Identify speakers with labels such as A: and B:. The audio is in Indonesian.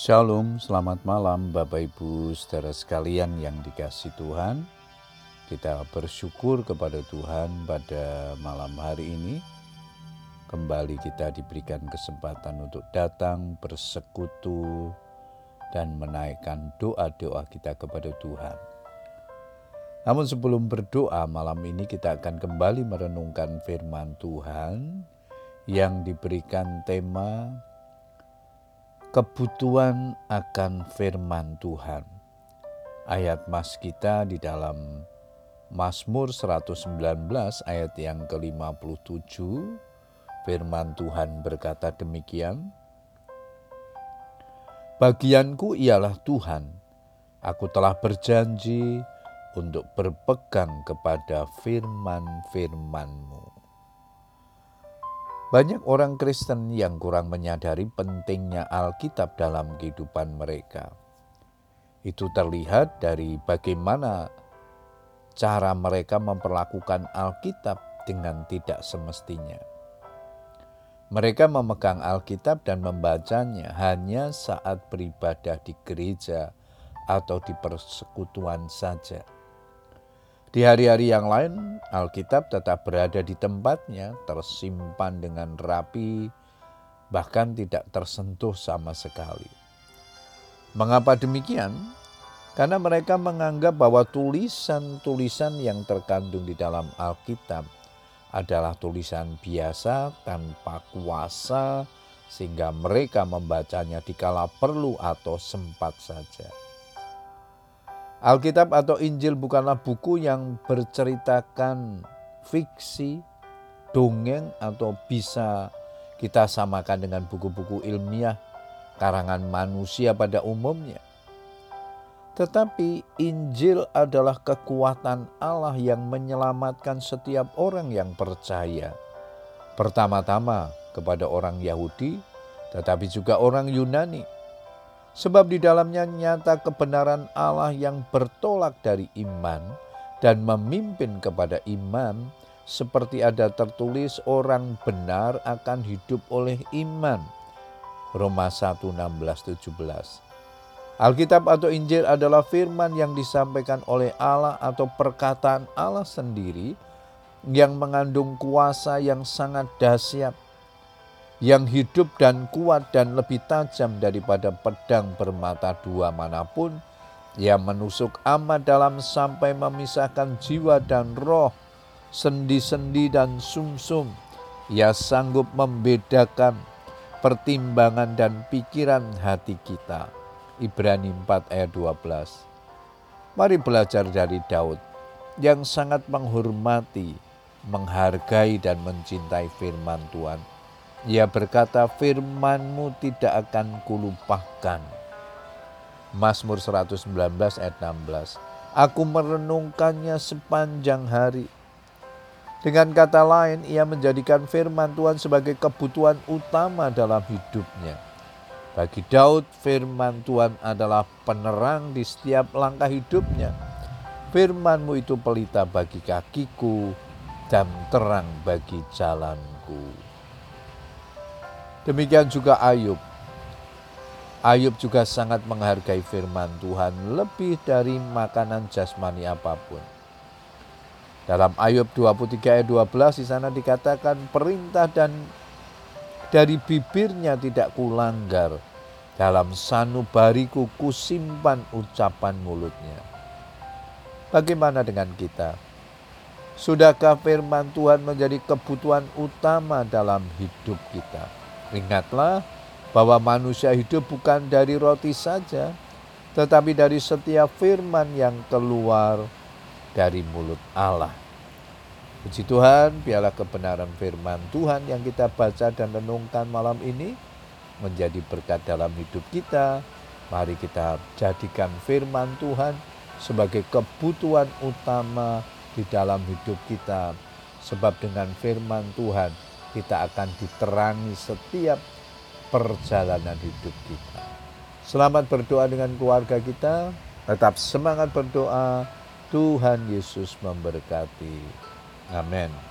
A: Shalom, selamat malam Bapak Ibu saudara sekalian yang dikasih Tuhan. Kita bersyukur kepada Tuhan pada malam hari ini. Kembali kita diberikan kesempatan untuk datang bersekutu dan menaikkan doa-doa kita kepada Tuhan. Namun sebelum berdoa malam ini kita akan kembali merenungkan firman Tuhan yang diberikan tema kebutuhan akan firman Tuhan. Ayat mas kita di dalam Mazmur 119 ayat yang ke-57 firman Tuhan berkata demikian. Bagianku ialah Tuhan. Aku telah berjanji untuk berpegang kepada firman-firman-Mu banyak orang Kristen yang kurang menyadari pentingnya Alkitab dalam kehidupan mereka. Itu terlihat dari bagaimana cara mereka memperlakukan Alkitab dengan tidak semestinya. Mereka memegang Alkitab dan membacanya hanya saat beribadah di gereja atau di persekutuan saja di hari-hari yang lain, Alkitab tetap berada di tempatnya, tersimpan dengan rapi, bahkan tidak tersentuh sama sekali. Mengapa demikian? Karena mereka menganggap bahwa tulisan-tulisan yang terkandung di dalam Alkitab adalah tulisan biasa tanpa kuasa, sehingga mereka membacanya dikala perlu atau sempat saja. Alkitab atau Injil bukanlah buku yang berceritakan fiksi, dongeng, atau bisa kita samakan dengan buku-buku ilmiah karangan manusia pada umumnya. Tetapi Injil adalah kekuatan Allah yang menyelamatkan setiap orang yang percaya. Pertama-tama kepada orang Yahudi, tetapi juga orang Yunani Sebab di dalamnya nyata kebenaran Allah yang bertolak dari iman dan memimpin kepada iman, seperti ada tertulis orang benar akan hidup oleh iman. Roma 1, 16, 17. Alkitab atau Injil adalah firman yang disampaikan oleh Allah atau perkataan Allah sendiri yang mengandung kuasa yang sangat dahsyat yang hidup dan kuat dan lebih tajam daripada pedang bermata dua mana pun, yang menusuk amat dalam sampai memisahkan jiwa dan roh, sendi-sendi dan sumsum. Ia sanggup membedakan pertimbangan dan pikiran hati kita. Ibrani 4 ayat 12. Mari belajar dari Daud yang sangat menghormati, menghargai dan mencintai firman Tuhan ia berkata, firmanmu tidak akan kulupakan. Mazmur 119 ayat 16. Aku merenungkannya sepanjang hari. Dengan kata lain, ia menjadikan firman Tuhan sebagai kebutuhan utama dalam hidupnya. Bagi Daud, firman Tuhan adalah penerang di setiap langkah hidupnya. Firmanmu itu pelita bagi kakiku dan terang bagi jalanku. Demikian juga Ayub. Ayub juga sangat menghargai firman Tuhan lebih dari makanan jasmani apa pun. Dalam Ayub 23 ayat 12 di sana dikatakan perintah dan dari bibirnya tidak kulanggar. Dalam sanubariku kusimpan ucapan mulutnya. Bagaimana dengan kita? Sudahkah firman Tuhan menjadi kebutuhan utama dalam hidup kita? Ingatlah bahwa manusia hidup bukan dari roti saja, tetapi dari setiap firman yang keluar dari mulut Allah. Puji Tuhan, biarlah kebenaran firman Tuhan yang kita baca dan renungkan malam ini menjadi berkat dalam hidup kita. Mari kita jadikan firman Tuhan sebagai kebutuhan utama di dalam hidup kita. Sebab dengan firman Tuhan kita akan diterangi setiap perjalanan hidup kita. Selamat berdoa dengan keluarga kita, tetap semangat berdoa. Tuhan Yesus memberkati. Amin.